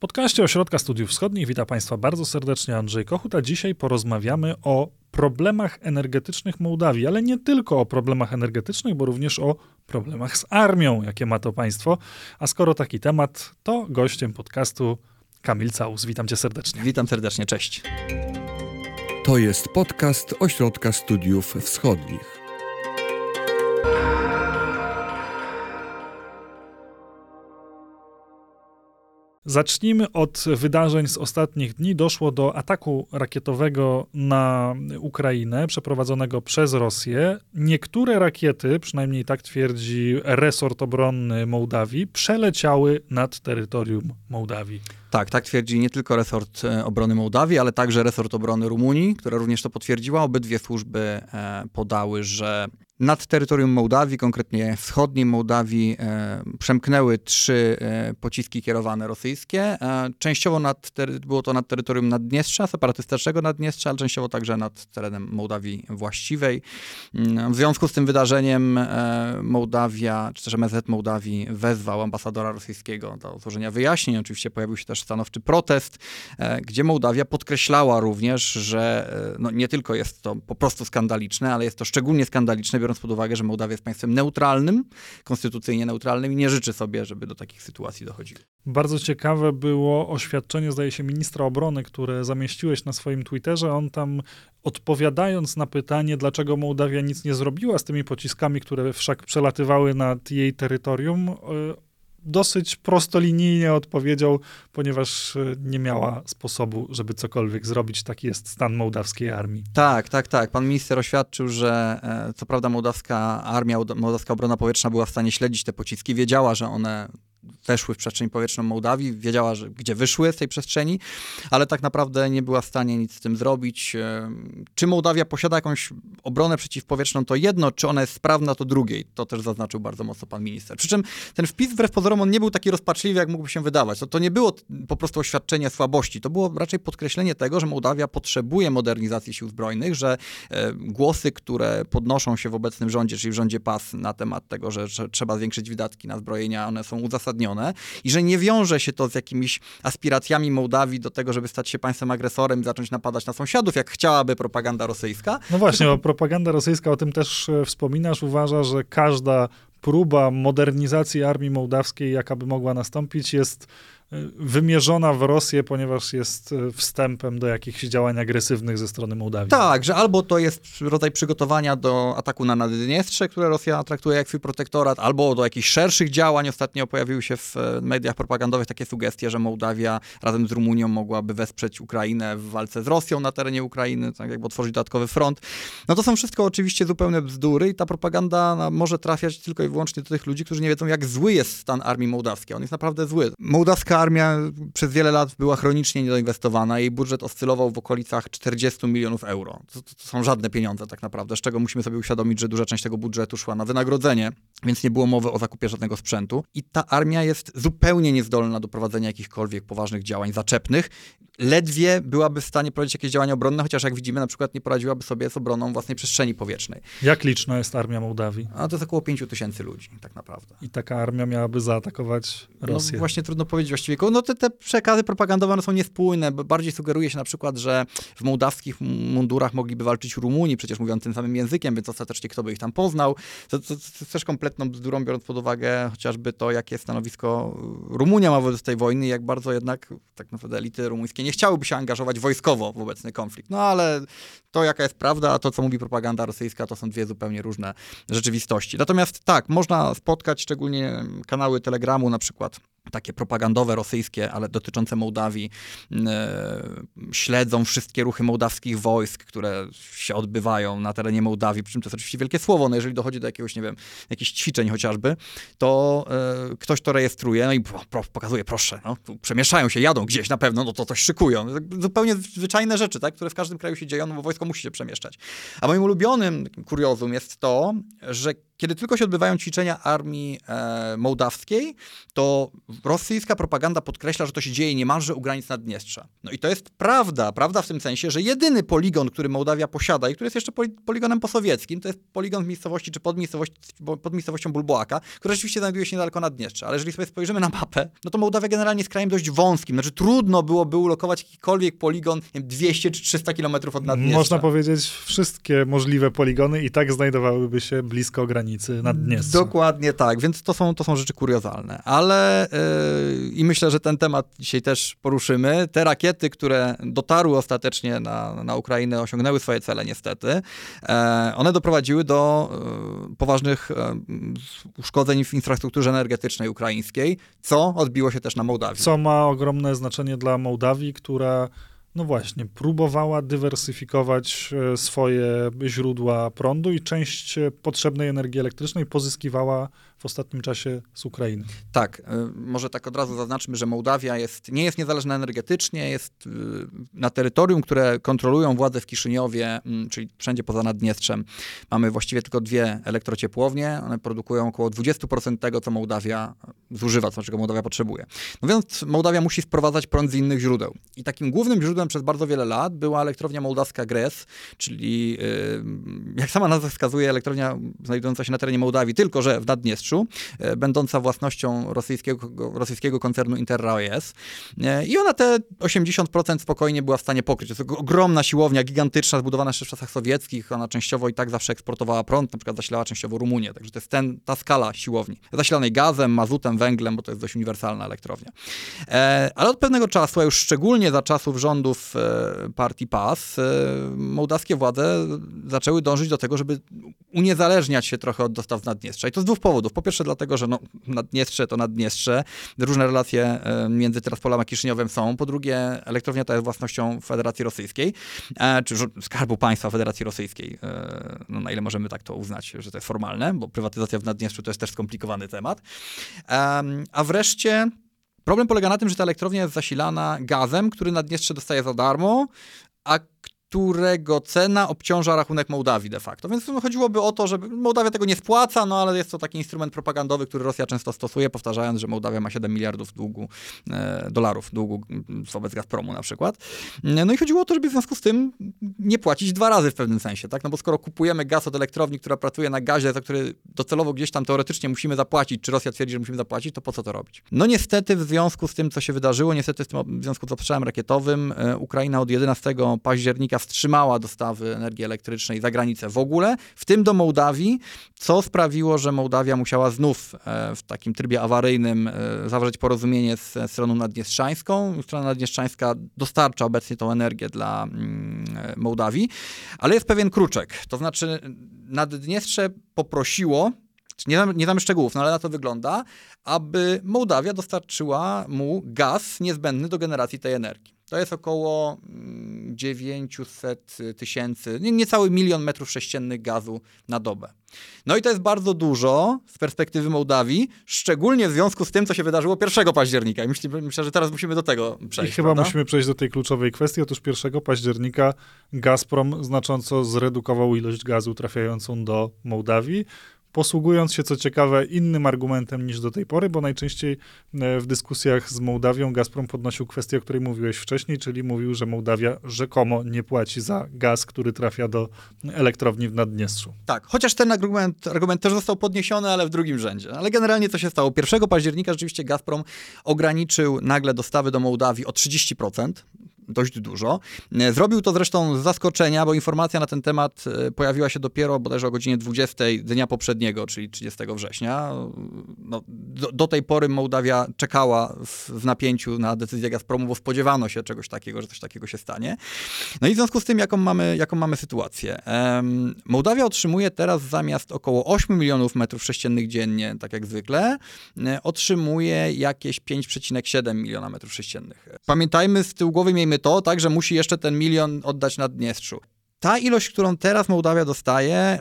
podcaście Ośrodka Studiów Wschodnich witam Państwa bardzo serdecznie Andrzej Kochut, a dzisiaj porozmawiamy o problemach energetycznych Mołdawii, ale nie tylko o problemach energetycznych, bo również o problemach z armią, jakie ma to państwo. A skoro taki temat, to gościem podcastu Kamil Caus. Witam cię serdecznie. Witam serdecznie, cześć. To jest podcast Ośrodka Studiów Wschodnich. Zacznijmy od wydarzeń z ostatnich dni. Doszło do ataku rakietowego na Ukrainę, przeprowadzonego przez Rosję. Niektóre rakiety, przynajmniej tak twierdzi resort obronny Mołdawii, przeleciały nad terytorium Mołdawii. Tak, tak twierdzi nie tylko resort e, obrony Mołdawii, ale także resort obrony Rumunii, która również to potwierdziła. Obydwie służby e, podały, że nad terytorium Mołdawii, konkretnie wschodniej Mołdawii, e, przemknęły trzy e, pociski kierowane rosyjskie. E, częściowo nad, było to nad terytorium Naddniestrza, separatystycznego Naddniestrza, ale częściowo także nad terenem Mołdawii właściwej. Mm, w związku z tym wydarzeniem e, Mołdawia, czy też MSZ Mołdawii wezwał ambasadora rosyjskiego do złożenia wyjaśnień. Oczywiście pojawił się też stanowczy protest, e, gdzie Mołdawia podkreślała również, że e, no, nie tylko jest to po prostu skandaliczne, ale jest to szczególnie skandaliczne, biorąc pod uwagę, że Mołdawia jest państwem neutralnym, konstytucyjnie neutralnym i nie życzy sobie, żeby do takich sytuacji dochodziło. Bardzo ciekawe było oświadczenie, zdaje się, ministra obrony, które zamieściłeś na swoim Twitterze. On tam odpowiadając na pytanie, dlaczego Mołdawia nic nie zrobiła z tymi pociskami, które wszak przelatywały nad jej terytorium, e, dosyć prostolinijnie odpowiedział, ponieważ e, nie miała sposobu, żeby cokolwiek zrobić. Taki jest stan mołdawskiej armii. Tak, tak, tak. Pan minister oświadczył, że e, co prawda mołdawska armia, mołdawska obrona powietrzna była w stanie śledzić te pociski, wiedziała, że one weszły w przestrzeń powietrzną Mołdawii, wiedziała, że, gdzie wyszły z tej przestrzeni, ale tak naprawdę nie była w stanie nic z tym zrobić. E, czy Mołdawia posiada jakąś obronę przeciwpowietrzną, to jedno, czy ona jest sprawna, to drugie. To też zaznaczył bardzo mocno pan minister. Przy czym ten wpis wbrew pozorom on nie był taki rozpaczliwy, jak mógłby się wydawać. To, to nie było po prostu oświadczenie słabości, to było raczej podkreślenie tego, że Mołdawia potrzebuje modernizacji sił zbrojnych, że e, głosy, które podnoszą się w obecnym rządzie, czyli w rządzie PAS na temat tego, że, że trzeba zwiększyć wydatki na zbrojenia, one są uzasadnione i że nie wiąże się to z jakimiś aspiracjami Mołdawii do tego, żeby stać się państwem agresorem i zacząć napadać na sąsiadów, jak chciałaby propaganda rosyjska. No właśnie, bo propaganda rosyjska, o tym też e, wspominasz, uważa, że każda próba modernizacji armii mołdawskiej, jaka by mogła nastąpić, jest wymierzona w Rosję, ponieważ jest e, wstępem do jakichś działań agresywnych ze strony Mołdawii. Tak, że albo to jest rodzaj przygotowania do ataku na Naddniestrze, które Rosja traktuje jak swój protektorat, albo do jakichś szerszych działań. Ostatnio pojawiły się w e, mediach propagandowych takie sugestie, że Mołdawia razem z Rumunią mogłaby wesprzeć Ukrainę w walce z Rosją na terenie Ukrainy, tak jakby otworzyć dodatkowy front. No to są wszystko oczywiście zupełne bzdury i ta propaganda no, może trafiać tylko i wyłącznie do tych ludzi, którzy nie wiedzą, jak zły jest stan armii mołdawskiej. On jest naprawdę zły. Mołdawska armia przez wiele lat była chronicznie niedoinwestowana. Jej budżet oscylował w okolicach 40 milionów euro. To, to, są żadne pieniądze tak naprawdę, z czego musimy sobie uświadomić, że duża część tego budżetu szła na wynagrodzenie, więc nie było mowy o zakupie żadnego sprzętu. I ta armia jest zupełnie niezdolna do prowadzenia jakichkolwiek poważnych działań zaczepnych. Ledwie byłaby w stanie prowadzić jakieś działania obronne, chociaż jak widzimy, na przykład nie poradziłaby sobie z obroną własnej przestrzeni powietrznej. Jak liczna jest armia Mołdawii? A to jest około 5 tysięcy ludzi, tak naprawdę. I taka armia miałaby zaatakować Rosję. No właśnie trudno powiedzieć właściwie no te, te przekazy propagandowe są niespójne, bo bardziej sugeruje się na przykład, że w mołdawskich mundurach mogliby walczyć Rumuni, przecież mówiąc tym samym językiem, więc ostatecznie kto by ich tam poznał. To, to, to jest też kompletną bzdurą, biorąc pod uwagę chociażby to, jakie stanowisko Rumunia ma wobec tej wojny, jak bardzo jednak tak naprawdę elity rumuńskie nie chciałyby się angażować wojskowo w obecny konflikt. No ale to, jaka jest prawda, a to, co mówi propaganda rosyjska, to są dwie zupełnie różne rzeczywistości. Natomiast tak, można spotkać szczególnie kanały Telegramu na przykład, takie propagandowe rosyjskie, ale dotyczące Mołdawii, e, śledzą wszystkie ruchy mołdawskich wojsk, które się odbywają na terenie Mołdawii, przy czym to jest oczywiście wielkie słowo, no jeżeli dochodzi do jakiegoś, nie wiem, jakichś ćwiczeń chociażby, to e, ktoś to rejestruje, no i pokazuje, proszę, no, przemieszczają się, jadą gdzieś na pewno, no to coś szykują. Zupełnie zwyczajne rzeczy, tak, które w każdym kraju się dzieją, no bo wojsko musi się przemieszczać. A moim ulubionym kuriozum jest to, że kiedy tylko się odbywają ćwiczenia armii e, mołdawskiej, to rosyjska propaganda podkreśla, że to się dzieje niemalże u granic Naddniestrza. No i to jest prawda, prawda w tym sensie, że jedyny poligon, który Mołdawia posiada i który jest jeszcze poligonem posowieckim, to jest poligon w miejscowości czy pod, miejscowości, pod miejscowością Bulboaka, która rzeczywiście znajduje się niedaleko Naddniestrza. Ale jeżeli sobie spojrzymy na mapę, no to Mołdawia generalnie jest krajem dość wąskim. Znaczy trudno byłoby ulokować jakikolwiek poligon wiem, 200 czy 300 kilometrów od Naddniestrza. Można powiedzieć, wszystkie możliwe poligony i tak znajdowałyby się blisko granicy Naddniestrza. Dokładnie tak, więc to są, to są rzeczy kuriozalne. Ale yy, i myślę, że ten temat dzisiaj też poruszymy. Te rakiety, które dotarły ostatecznie na, na Ukrainę, osiągnęły swoje cele niestety. E, one doprowadziły do e, poważnych e, uszkodzeń w infrastrukturze energetycznej ukraińskiej, co odbiło się też na Mołdawii. Co ma ogromne znaczenie dla Mołdawii, która no właśnie, próbowała dywersyfikować swoje źródła prądu i część potrzebnej energii elektrycznej pozyskiwała w ostatnim czasie z Ukrainy. Tak, y, może tak od razu zaznaczmy, że Mołdawia jest, nie jest niezależna energetycznie, jest y, na terytorium, które kontrolują władze w Kiszyniowie, mm, czyli wszędzie poza Naddniestrzem. Mamy właściwie tylko dwie elektrociepłownie, one produkują około 20% tego, co Mołdawia zużywa, co czego Mołdawia potrzebuje. No więc Mołdawia musi sprowadzać prąd z innych źródeł. I takim głównym źródłem przez bardzo wiele lat była elektrownia mołdawska Gres, czyli y, jak sama nazwa wskazuje, elektrownia znajdująca się na terenie Mołdawii, tylko że w Naddniestrzu, E, będąca własnością rosyjskiego, rosyjskiego koncernu Interrail e, I ona te 80% spokojnie była w stanie pokryć. To jest ogromna siłownia, gigantyczna, zbudowana jeszcze w czasach sowieckich. Ona częściowo i tak zawsze eksportowała prąd, na przykład zasilała częściowo Rumunię. Także to jest ten, ta skala siłowni. Zasilanej gazem, mazutem, węglem, bo to jest dość uniwersalna elektrownia. E, ale od pewnego czasu, a już szczególnie za czasów rządów partii PAS, mołdawskie władze zaczęły dążyć do tego, żeby uniezależniać się trochę od dostaw z Naddniestrza. I to z dwóch powodów. Po pierwsze dlatego, że no, Naddniestrze to Naddniestrze, różne relacje e, między Tiraspolem a Kiszyniowem są. Po drugie, elektrownia ta jest własnością Federacji Rosyjskiej, e, czy Skarbu Państwa Federacji Rosyjskiej. E, no, na ile możemy tak to uznać, że to jest formalne, bo prywatyzacja w Naddniestrzu to jest też skomplikowany temat. A wreszcie Problem polega na tym, że ta elektrownia jest zasilana gazem, który Naddniestrze dostaje za darmo, a którego cena obciąża rachunek Mołdawii de facto. Więc chodziłoby o to, że Mołdawia tego nie spłaca, no ale jest to taki instrument propagandowy, który Rosja często stosuje, powtarzając, że Mołdawia ma 7 miliardów długu, e, dolarów długu wobec Gazpromu na przykład. E, no i chodziło o to, żeby w związku z tym nie płacić dwa razy w pewnym sensie, tak? No bo skoro kupujemy gaz od elektrowni, która pracuje na gazie, za który docelowo gdzieś tam teoretycznie musimy zapłacić, czy Rosja twierdzi, że musimy zapłacić, to po co to robić? No niestety w związku z tym, co się wydarzyło, niestety w, tym, w związku z obstrzałem rakietowym, e, Ukraina od 11 października wstrzymała dostawy energii elektrycznej za granicę w ogóle, w tym do Mołdawii, co sprawiło, że Mołdawia musiała znów e, w takim trybie awaryjnym e, zawrzeć porozumienie z stroną naddniestrzańską. Strona naddniestrzańska dostarcza obecnie tą energię dla mm, Mołdawii, ale jest pewien kruczek. To znaczy Naddniestrze poprosiło nie znamy, nie szczegółów, no ale na to wygląda, aby Mołdawia dostarczyła mu gaz niezbędny do generacji tej energii. To jest około 900 mm, tysięcy, niecały milion metrów sześciennych gazu na dobę. No i to jest bardzo dużo z perspektywy Mołdawii, szczególnie w związku z tym, co się wydarzyło 1 października. I myślę, myślę że teraz musimy do tego przejść. I chyba prawda? musimy przejść do tej kluczowej kwestii. Otóż 1 października Gazprom znacząco zredukował ilość gazu trafiającą do Mołdawii posługując się, co ciekawe, innym argumentem niż do tej pory, bo najczęściej e, w dyskusjach z Mołdawią Gazprom podnosił kwestię, o której mówiłeś wcześniej, czyli mówił, że Mołdawia rzekomo nie płaci za gaz, który trafia do elektrowni w Naddniestrzu. Tak, chociaż ten argument, argument też został podniesiony, ale w drugim rzędzie. Ale generalnie co się stało? 1 października rzeczywiście Gazprom ograniczył nagle dostawy do Mołdawii o 30% dość dużo. E, zrobił to zresztą z zaskoczenia, bo informacja na ten temat e, pojawiła się dopiero bodajże o godzinie 20 dnia poprzedniego, czyli 30 września. No, do, do, tej pory Mołdawia czekała w, w, napięciu na decyzję Gazpromu, bo spodziewano się czegoś takiego, że coś takiego się stanie. No i w związku z tym, jaką mamy, jaką mamy sytuację? Um, Mołdawia otrzymuje teraz zamiast około 8 milionów metrów sześciennych dziennie, tak jak zwykle, e, otrzymuje jakieś 5,7 miliona metrów sześciennych. Pamiętajmy, z tyłu głowy miejmy to, tak, że musi jeszcze ten milion oddać Naddniestrzu. Ta ilość, którą teraz Mołdawia dostaje,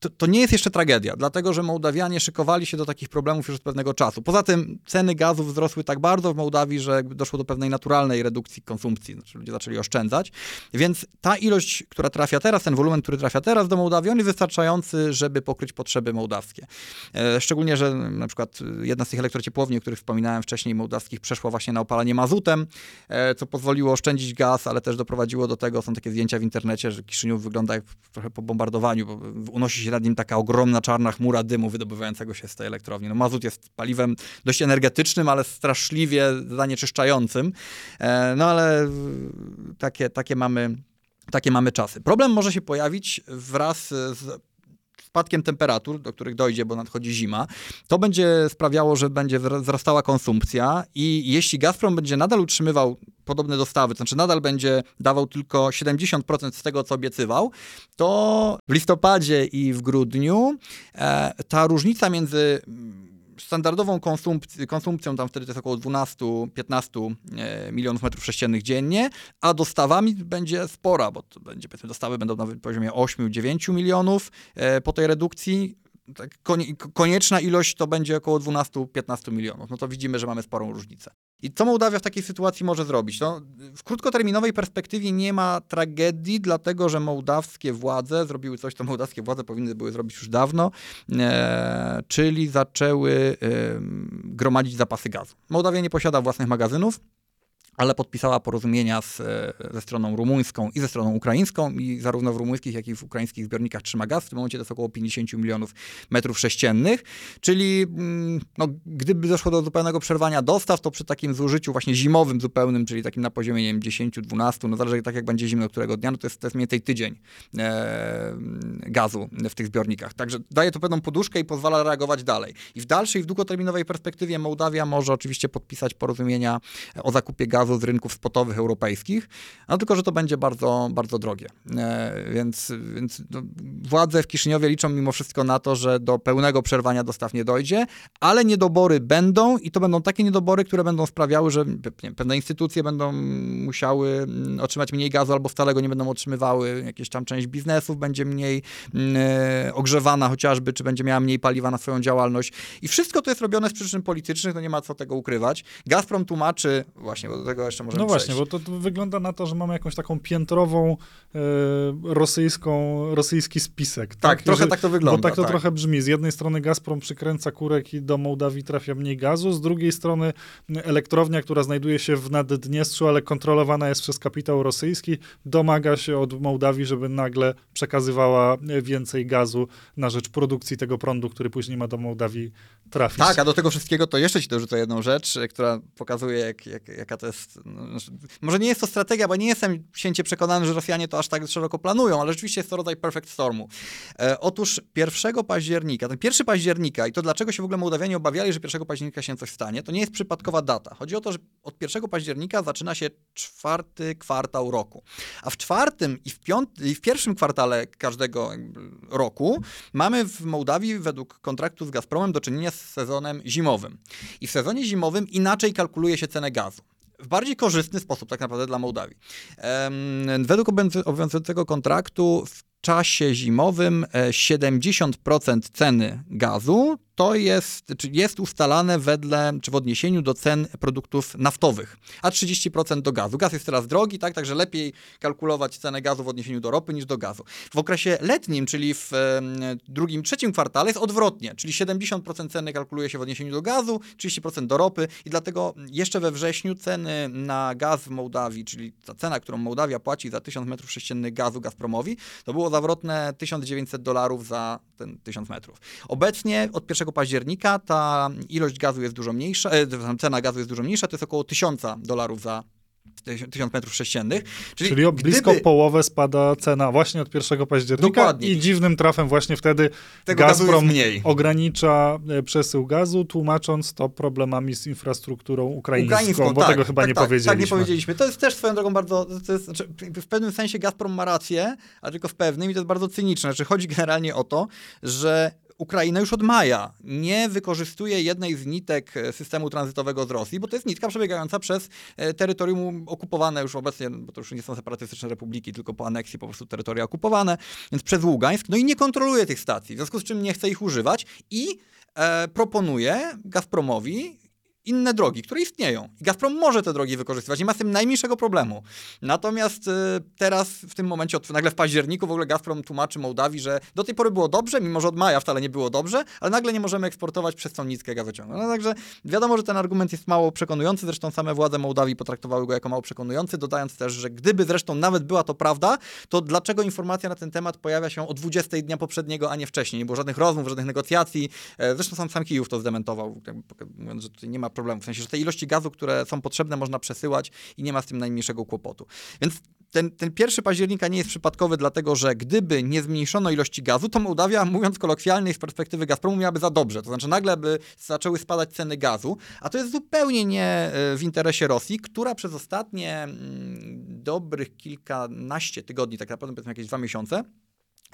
to, to, nie jest jeszcze tragedia, dlatego że Mołdawianie szykowali się do takich problemów już od pewnego czasu. Poza tym ceny gazu wzrosły tak bardzo w Mołdawii, że doszło do pewnej naturalnej redukcji konsumpcji, znaczy ludzie zaczęli oszczędzać, więc ta ilość, która trafia teraz, ten wolumen, który trafia teraz do Mołdawii, on jest wystarczający, żeby pokryć potrzeby mołdawskie. E, szczególnie, że na przykład jedna z tych elektrociepłowni, o których wspominałem wcześniej, mołdawskich, przeszła właśnie na opalanie mazutem, e, co pozwoliło oszczędzić gaz, ale też doprowadziło do tego, są takie zdjęcia w internecie, że Kiszyniów wygląda jak trochę po bombardowaniu, bo unosi się nad nim taka ogromna czarna chmura dymu wydobywającego się z tej elektrowni. No, mazut jest paliwem dość energetycznym, ale straszliwie zanieczyszczającym. E, no ale takie, takie mamy takie mamy czasy. Problem może się pojawić wraz z spadkiem temperatur, do których dojdzie, bo nadchodzi zima, to będzie sprawiało, że będzie wzrastała konsumpcja i jeśli Gazprom będzie nadal utrzymywał podobne dostawy, to znaczy nadal będzie dawał tylko 70% z tego, co obiecywał, to w listopadzie i w grudniu e, ta różnica między standardową konsumpc konsumpcją, tam wtedy to jest około 12-15 e, milionów metrów sześciennych dziennie, a dostawami będzie spora, bo to będzie, powiedzmy, dostawy będą na poziomie 8-9 milionów e, po tej redukcji tak, konieczna ilość to będzie około 12-15 milionów. No to widzimy, że mamy sporą różnicę. I co Mołdawia w takiej sytuacji może zrobić? No, w krótkoterminowej perspektywie nie ma tragedii, dlatego że mołdawskie władze zrobiły coś, co mołdawskie władze powinny były zrobić już dawno, e, czyli zaczęły e, gromadzić zapasy gazu. Mołdawia nie posiada własnych magazynów, ale podpisała porozumienia z, e, ze stroną rumuńską i ze stroną ukraińską i zarówno w rumuńskich, jak i w ukraińskich zbiornikach trzyma gaz. W tym momencie to jest około 50 milionów metrów sześciennych, czyli mm, no, gdyby doszło do zupełnego przerwania dostaw, to przy takim zużyciu właśnie zimowym zupełnym, czyli takim na poziomie, nie wiem, 10-12, no zależy tak jak będzie zimno którego dnia, no to jest, to jest mniej więcej tydzień e, gazu w tych zbiornikach. Także daje to pewną poduszkę i pozwala reagować dalej. I w dalszej, w długoterminowej perspektywie Mołdawia może oczywiście podpisać porozumienia o zakupie gazu gazu z rynków spotowych europejskich, no tylko, że to będzie bardzo, bardzo drogie. E, więc, więc no, władze w Kiszyniowie liczą mimo wszystko na to, że do pełnego przerwania dostaw nie dojdzie, ale niedobory będą i to będą takie niedobory, które będą sprawiały, że pewne instytucje będą musiały mm, otrzymać mniej gazu albo wcale go nie będą otrzymywały, jakieś tam część biznesów będzie mniej mm, e, ogrzewana chociażby, czy będzie miała mniej paliwa na swoją działalność. I wszystko to jest robione z przyczyn politycznych, no nie ma co tego ukrywać. Gazprom tłumaczy, właśnie, bo do tego tego jeszcze możemy No właśnie, bo to, to, wygląda na to, że mamy jakąś taką piętrową e, rosyjską, rosyjski spisek. Tak, tak trochę tak to wygląda. Bo tak to tak. trochę brzmi. Z jednej strony Gazprom przykręca kurek i do Mołdawii trafia mniej gazu, z drugiej strony elektrownia, która znajduje się w Naddniestrzu, ale kontrolowana jest przez kapitał rosyjski, domaga się od Mołdawii, żeby nagle przekazywała więcej gazu na rzecz produkcji tego prądu, który później ma do Mołdawii trafić. Tak, a do tego wszystkiego to jeszcze ci dorzucę jedną rzecz, która pokazuje, jak, jak, jaka to jest no, znaczy, może nie jest to strategia, bo nie jestem święcie przekonany, że Rosjanie to aż tak szeroko planują, ale rzeczywiście jest to rodzaj perfect stormu. E, otóż 1 października, ten 1 października, i to dlaczego się w ogóle Mołdawianie obawiali, że 1 października się coś stanie, to nie jest przypadkowa data. Chodzi o to, że od 1 października zaczyna się czwarty kwartał roku. A w czwartym i w, piąty, i w pierwszym kwartale każdego roku mamy w Mołdawii według kontraktu z Gazpromem do czynienia z sezonem zimowym. I w sezonie zimowym inaczej kalkuluje się cenę gazu w bardziej korzystny sposób tak naprawdę dla Mołdawii. Według obowiązującego kontraktu w czasie zimowym 70% e, ceny gazu. To jest, czy jest ustalane wedle, czy w odniesieniu do cen produktów naftowych, a 30% do gazu. Gaz jest teraz drogi, tak, także lepiej kalkulować cenę gazu w odniesieniu do ropy niż do gazu. W okresie letnim, czyli w drugim, trzecim kwartale jest odwrotnie, czyli 70% ceny kalkuluje się w odniesieniu do gazu, 30% do ropy. I dlatego jeszcze we wrześniu ceny na gaz w Mołdawii, czyli ta cena, którą Mołdawia płaci za 1000 metrów sześciennych gazu Gazpromowi, to było zawrotne 1900 dolarów za ten 1000 metrów. Obecnie od 1 października ta ilość gazu jest dużo mniejsza, e, cena gazu jest dużo mniejsza, to jest około 1000 dolarów za 1000 metrów sześciennych. Czyli, Czyli blisko gdyby... połowę spada cena właśnie od 1 października Dokładnie. i dziwnym trafem właśnie wtedy Tego Gazprom ogranicza e, przesył gazu, tłumacząc to problemami z infrastrukturą ukraińską, ukraińską bo tak, tego chyba tak, nie tak, powiedzieliśmy. Tak, nie powiedzieliśmy. To jest też swoją drogą bardzo, to jest, znaczy, w pewnym sensie Gazprom ma rację, a tylko w pewnym i to jest bardzo cyniczne. Znaczy chodzi generalnie o to, że Ukraina już od maja nie wykorzystuje jednej z nitek e, systemu tranzytowego z Rosji, bo to jest nitka przebiegająca przez e, terytorium okupowane już obecnie, bo to już nie są separatystyczne republiki, tylko po aneksji po prostu terytoria okupowane, więc przez Ługańsk, no i nie kontroluje tych stacji, w związku z czym nie chce ich używać i e, proponuje Gazpromowi inne drogi, które istnieją. I Gazprom może te drogi wykorzystywać, nie ma z tym najmniejszego problemu. Natomiast y, teraz, w tym momencie, od, nagle w październiku, w ogóle Gazprom tłumaczy Mołdawii, że do tej pory było dobrze, mimo że od maja wcale nie było dobrze, ale nagle nie możemy eksportować przez tą nickę gazociągu. No, także wiadomo, że ten argument jest mało przekonujący, zresztą same władze Mołdawii potraktowały go jako mało przekonujący, dodając też, że gdyby zresztą nawet była to prawda, to dlaczego informacja na ten temat pojawia się o 20 dnia poprzedniego, a nie wcześniej? Nie było żadnych rozmów, żadnych negocjacji. E, zresztą sam, sam Kijów to zdementował, mówiąc, że tutaj nie ma problemu. W sensie, że te ilości gazu, które są potrzebne, można przesyłać i nie ma z tym najmniejszego kłopotu. Więc ten, ten pierwszy października nie jest przypadkowy, dlatego że gdyby nie zmniejszono ilości gazu, to Mołdawia, mówiąc kolokwialnie z perspektywy Gazpromu, miałaby za dobrze. To znaczy nagle by zaczęły spadać ceny gazu, a to jest zupełnie nie e, w interesie Rosji, która przez ostatnie mm, dobrych kilkanaście tygodni, tak naprawdę powiedzmy jakieś dwa miesiące,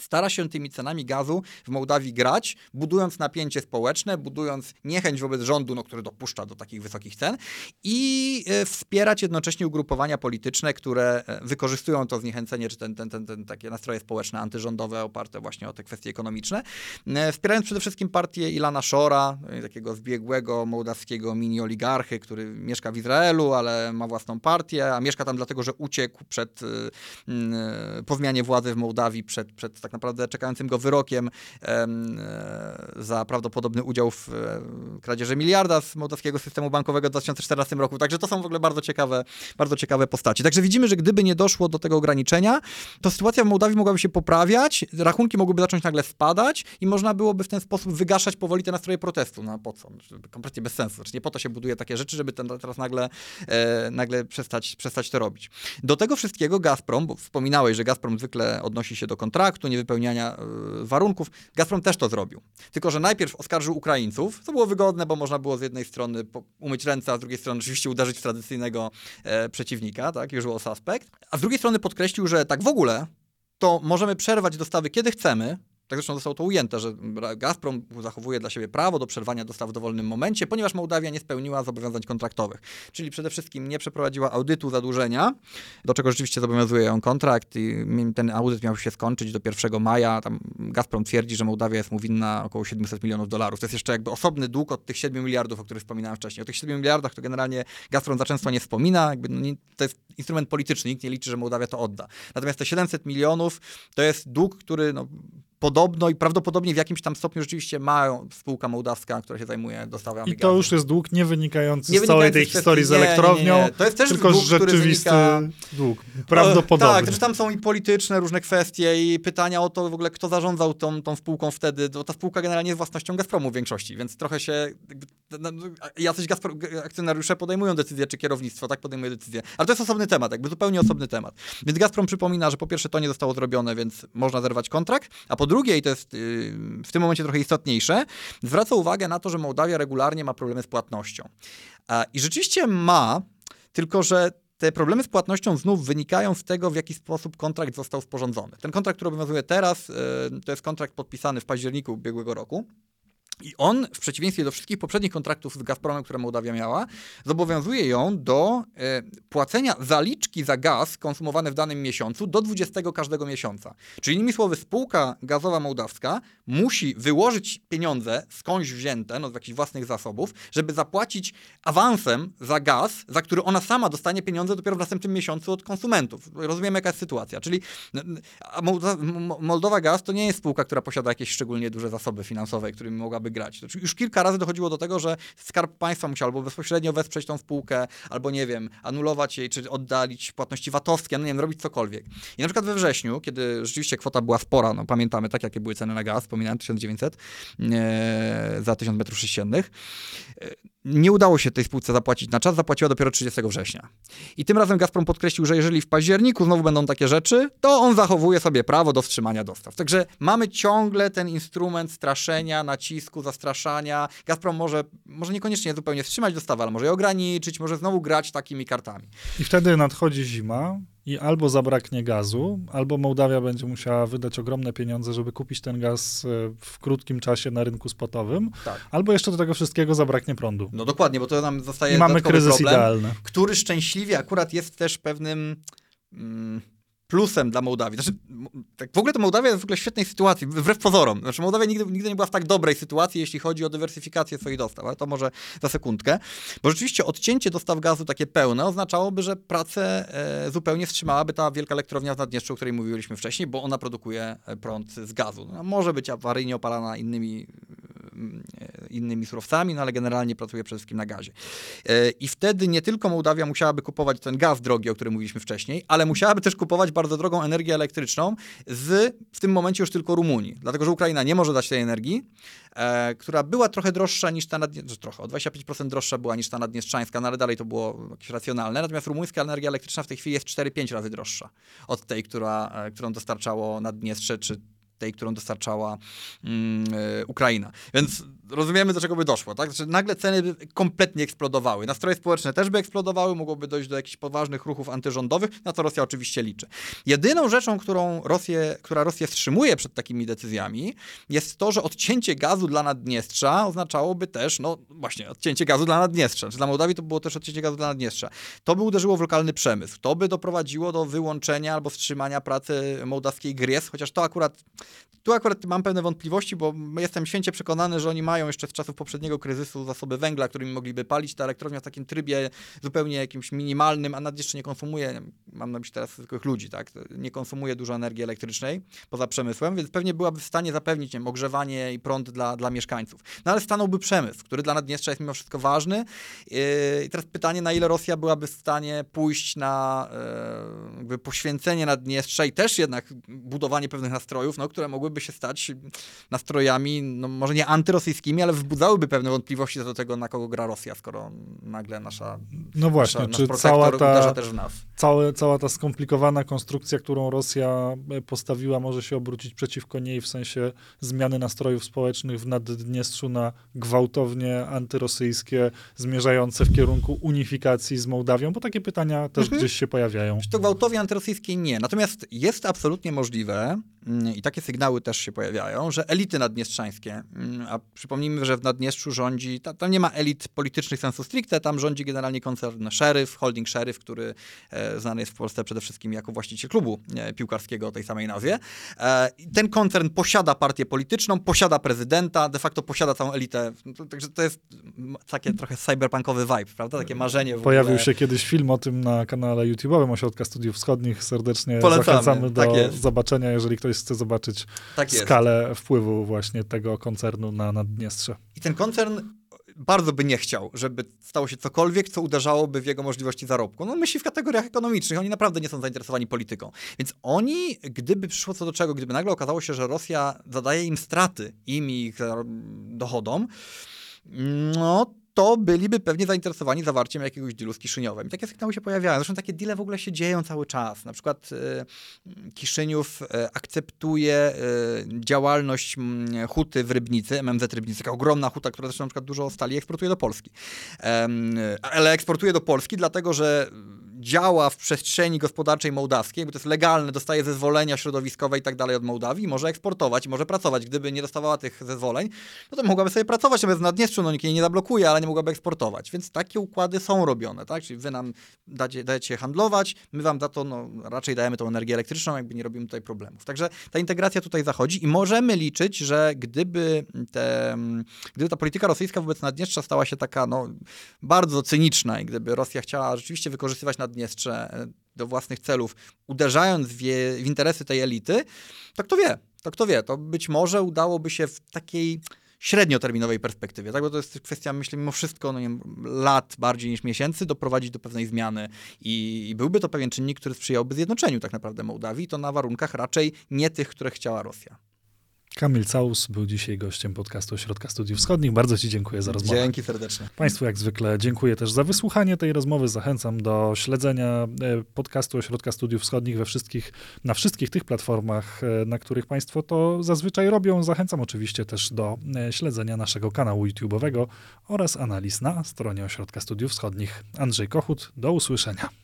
stara się tymi cenami gazu w Mołdawii grać, budując napięcie społeczne, budując niechęć wobec rządu, no, który dopuszcza do takich wysokich cen i e, wspierać jednocześnie ugrupowania polityczne, które e, wykorzystują to zniechęcenie, czy ten, ten, ten, ten takie nastroje społeczne, antyrządowe, oparte właśnie o te kwestie ekonomiczne, e, wspierając przede wszystkim partię Ilana Shora, takiego zbiegłego mołdawskiego mini-oligarchy, który mieszka w Izraelu, ale ma własną partię, a mieszka tam dlatego, że uciekł przed, po zmianie władzy w Mołdawii przed, przed tak naprawdę czekającym go wyrokiem e, za prawdopodobny udział w e, kradzieży miliarda z mołdawskiego systemu bankowego w 2014 roku. Także to są w ogóle bardzo ciekawe, bardzo ciekawe postaci. Także widzimy, że gdyby nie doszło do tego ograniczenia, to sytuacja w Mołdawii mogłaby się poprawiać, rachunki mogłyby zacząć nagle spadać i można byłoby w ten sposób wygaszać powoli te nastroje protestu. No po co? Kompletnie bez sensu. Znaczy nie po to się buduje takie rzeczy, żeby ten, teraz nagle, e, nagle przestać, przestać to robić. Do tego wszystkiego Gazprom, bo wspominałeś, że Gazprom zwykle odnosi się do kontraktu, niewypełniania y, warunków. Gazprom też to zrobił. Tylko, że najpierw oskarżył Ukraińców, co było wygodne, bo można było z jednej strony umyć ręce, a z drugiej strony oczywiście uderzyć w tradycyjnego e, przeciwnika, tak, usual suspect. A z drugiej strony podkreślił, że tak w ogóle to możemy przerwać dostawy kiedy chcemy, tak zresztą zostało to ujęte, że Gazprom zachowuje dla siebie prawo do przerwania dostaw w dowolnym momencie, ponieważ Mołdawia nie spełniła zobowiązań kontraktowych. Czyli przede wszystkim nie przeprowadziła audytu zadłużenia, do czego rzeczywiście zobowiązuje ją kontrakt i ten audyt miał się skończyć do 1 maja. Tam Gazprom twierdzi, że Mołdawia jest mu winna około 700 milionów dolarów. To jest jeszcze jakby osobny dług od tych 7 miliardów, o których wspominałem wcześniej. O tych 7 miliardach to generalnie Gazprom za często nie wspomina. Jakby, no nie, to jest instrument polityczny, nikt nie liczy, że Mołdawia to odda. Natomiast te 700 milionów to jest dług, który no, podobno i prawdopodobnie w jakimś tam stopniu rzeczywiście ma spółka mołdawska, która się zajmuje dostawami I to gazu. już jest dług nie wynikający Nie z całej tej historii z elektrownią, nie, nie. To jest też tylko dług, rzeczywisty wynika- dług. O, Prawdopodobnie. Tak, też tam są i polityczne różne kwestie i pytania o to w ogóle, kto zarządzał tą, tą spółką wtedy, bo ta spółka generalnie jest własnością Gazpromu w większości, więc trochę się, no, no, jacyś Gazprom, akcjonariusze podejmują decyzje, czy kierownictwo tak podejmuje decyzje, ale to jest osobny temat, jakby zupełnie osobny temat. Więc Gazprom przypomina, że po pierwsze to nie zostało zrobione, więc można zerwać kontrakt, a po drugie, i to jest yy, w tym momencie trochę istotniejsze, zwraca uwagę na to, że Mołdawia regularnie ma problemy z płatnością. I rzeczywiście ma, tylko że te problemy z płatnością znów wynikają z tego, w jaki sposób kontrakt został sporządzony. Ten kontrakt, który obowiązuje teraz, y, to jest kontrakt podpisany w październiku ubiegłego roku. I on, w przeciwieństwie do wszystkich poprzednich kontraktów z Gazpromem, które Mołdawia miała, zobowiązuje ją do e, płacenia zaliczki za gaz konsumowany w danym miesiącu do 20 każdego miesiąca. Czyli innymi słowy, spółka gazowa mołdawska musi wyłożyć pieniądze skądś wzięte, no z jakichś własnych zasobów, żeby zapłacić awansem za gaz, za który ona sama dostanie pieniądze dopiero w następnym miesiącu od konsumentów. Rozumiemy, jaka jest sytuacja. Czyli Moldowa Gaz to nie jest spółka, która posiada jakieś szczególnie duże zasoby finansowe, którymi mogłaby grać. Znaczy, już kilka razy dochodziło do tego, że Skarb Państwa musiał albo bezpośrednio wesprzeć tą spółkę, albo nie wiem, anulować jej, czy oddalić płatności VAT-owskie, no nie wiem, robić cokolwiek. I na przykład we wrześniu, kiedy rzeczywiście kwota była spora, no pamiętamy tak, jakie były ceny na gaz, wspominałem 1900 e, za 1000 metrów sześciennych, e, nie udało się tej spółce zapłacić na czas, zapłaciła dopiero 30 września. I tym razem Gazprom podkreślił, że jeżeli w październiku znowu będą takie rzeczy, to on zachowuje sobie prawo do wstrzymania dostaw. Także mamy ciągle ten instrument straszenia, nacisku, zastraszania. Gazprom może, może niekoniecznie zupełnie wstrzymać dostawy, ale może je ograniczyć, może znowu grać takimi kartami. I wtedy nadchodzi zima i albo zabraknie gazu, albo Mołdawia będzie musiała wydać ogromne pieniądze, żeby kupić ten gaz e, w krótkim czasie na rynku spotowym, Tak. albo jeszcze do tego wszystkiego zabraknie prądu. No dokładnie, bo to nam zostaje I mamy kryzys problem, idealny. który szczęśliwie akurat jest też pewnym mm, plusem dla Mołdawii. Znaczy, tak w ogóle to Mołdawia jest w ogóle świetnej sytuacji, wbrew pozorom. Znaczy Mołdawia nigdy, nigdy nie była w tak dobrej sytuacji, jeśli chodzi o dywersyfikację swoich dostaw, ale to może za sekundkę. Bo rzeczywiście odcięcie dostaw gazu takie pełne oznaczałoby, że pracę e, zupełnie wstrzymałaby ta wielka elektrownia w Naddniestrzu, o której mówiliśmy wcześniej, bo ona produkuje e, prąd z gazu. No, może być awaryjnie opalana innymi, innymi surowcami, no ale generalnie pracuje przede wszystkim na gazie. E, I wtedy nie tylko Mołdawia musiałaby kupować ten gaz drogi, o którym mówiliśmy wcześniej, ale musiałaby też kupować bardzo drogą energię elektryczną z w tym momencie już tylko Rumunii. Dlatego, że Ukraina nie może dać tej energii, e, która była trochę droższa niż ta naddniestrzańska, trochę, o 25% droższa była niż ta naddniestrzańska, no ale dalej to było jakieś racjonalne. Natomiast rumuńska energia elektryczna w tej chwili jest 4-5 razy droższa od tej, która, e, którą dostarczało Naddniestrze, czy tej, którą dostarczała mm, e, Ukraina. Więc rozumiemy, do czego by doszło. Tak? Znaczy, nagle ceny by kompletnie eksplodowały. Nastroje społeczne też by eksplodowały, mogłoby dojść do jakichś poważnych ruchów antyrządowych, na co Rosja oczywiście liczy. Jedyną rzeczą, którą Rosję, która Rosję wstrzymuje przed takimi decyzjami, jest to, że odcięcie gazu dla Naddniestrza oznaczałoby też, no właśnie, odcięcie gazu dla Naddniestrza. Czy dla Mołdawii to było też odcięcie gazu dla Naddniestrza. To by uderzyło w lokalny przemysł. To by doprowadziło do wyłączenia albo wstrzymania pracy mołdawskiej GRIES, chociaż to akurat tu akurat mam pewne wątpliwości, bo jestem święcie przekonany, że oni mają jeszcze z czasów poprzedniego kryzysu zasoby węgla, którymi mogliby palić. Ta elektrownia w takim trybie zupełnie jakimś minimalnym, a nad jeszcze nie konsumuje, mam na myśli teraz zwykłych ludzi, tak? Nie konsumuje dużo energii elektrycznej poza przemysłem, więc pewnie byłaby w stanie zapewnić wiem, ogrzewanie i prąd dla, dla mieszkańców. No ale stanąłby przemysł, który dla Naddniestrza jest mimo wszystko ważny. Yy, I teraz pytanie, na ile Rosja byłaby w stanie pójść na yy, jakby poświęcenie Naddniestrza i też jednak budowanie pewnych nastrojów, no, które mogłyby się stać nastrojami, no może nie antyrosyjskimi, ale wzbudzałyby pewne wątpliwości do tego, na kogo gra Rosja, skoro nagle nasza, No właśnie, nasza, nasz czy cała ta, też w nas. całe, cała ta skomplikowana konstrukcja, którą Rosja e, postawiła, może się obrócić przeciwko niej w sensie zmiany nastrojów społecznych w Naddniestrzu na gwałtownie antyrosyjskie, zmierzające w kierunku unifikacji z Mołdawią, bo takie pytania też Mhm. gdzieś się pojawiają. To gwałtownie antyrosyjskiej nie. Natomiast jest absolutnie możliwe, i takie sygnały też się pojawiają, że elity naddniestrzańskie, mm, a przypomnijmy, że w Naddniestrzu rządzi, ta, tam nie ma elit politycznych sensu stricte, tam rządzi generalnie koncern Sheriff, holding Sheriff, który e, znany jest w Polsce przede wszystkim jako właściciel klubu e, piłkarskiego o tej samej nazwie. E, ten koncern posiada partię polityczną, posiada prezydenta, de facto posiada całą elitę. No Także to jest mm, takie trochę cyberpunkowy vibe, prawda? Takie marzenie w Pojawił się kiedyś film o tym na kanale YouTube'owym Ośrodka Studiów Wschodnich. Serdecznie Polecamy, zachęcamy do tak zobaczenia, jeżeli ktoś chce zobaczyć Tak skalę wpływu właśnie tego koncernu na Naddniestrze. I ten koncern bardzo by nie chciał, żeby stało się cokolwiek, co uderzałoby w jego możliwości zarobku. No myśli w kategoriach ekonomicznych, oni naprawdę nie są zainteresowani polityką. Więc oni, gdyby przyszło co do czego, gdyby nagle okazało się, że Rosja zadaje im straty, im i ich zar- dochodom, no to byliby pewnie zainteresowani zawarciem jakiegoś dealu z Kiszyniowem. I takie sygnały się pojawiają. Zresztą takie deale w ogóle się dzieją cały czas. Na przykład e, Kiszyniów e, akceptuje e, działalność mm, huty w Rybnicy, MMZ Rybnicy, taka ogromna huta, która zresztą na przykład dużo stali eksportuje do Polski. Ale eksportuje do Polski dlatego, że działa w przestrzeni gospodarczej mołdawskiej, bo to jest legalne, dostaje zezwolenia środowiskowe i tak dalej od Mołdawii, może eksportować, może pracować. Gdyby nie dostawała tych zezwoleń, no to mogłaby sobie pracować, natomiast w Naddniestrzu no, nikt jej nie zablokuje, ale nie mogłaby eksportować. Więc takie układy są robione, tak? Czyli wy nam dacie, dajecie handlować, my wam za to no, raczej dajemy tą energię elektryczną, jakby nie robimy tutaj problemów. Także ta integracja tutaj zachodzi i możemy liczyć, że gdyby, te, gdyby ta polityka rosyjska wobec Naddniestrza stała się taka no, bardzo cyniczna i gdyby Rosja chciała rzeczywiście wykorzystywać Naddniestrze e, do własnych celów, uderzając w, je, w interesy tej elity, to kto wie, to kto wie, to być może udałoby się w takiej średnioterminowej perspektywie, tak? bo to jest kwestia, myślę, mimo wszystko no nie wiem, lat bardziej niż miesięcy, doprowadzić do pewnej zmiany I, i byłby to pewien czynnik, który sprzyjałby zjednoczeniu tak naprawdę Mołdawii, to na warunkach raczej nie tych, które chciała Rosja. Kamil Caus był dzisiaj gościem podcastu Ośrodka Studiów Wschodnich. Bardzo Ci dziękuję za rozmowę. Dzięki serdecznie. Państwu jak zwykle dziękuję też za wysłuchanie tej rozmowy. Zachęcam do śledzenia e, podcastu Ośrodka Studiów Wschodnich we wszystkich, na wszystkich tych platformach, e, na których Państwo to zazwyczaj robią. Zachęcam oczywiście też do e, śledzenia naszego kanału YouTube'owego oraz analiz na stronie Ośrodka Studiów Wschodnich. Andrzej Kochut, do usłyszenia.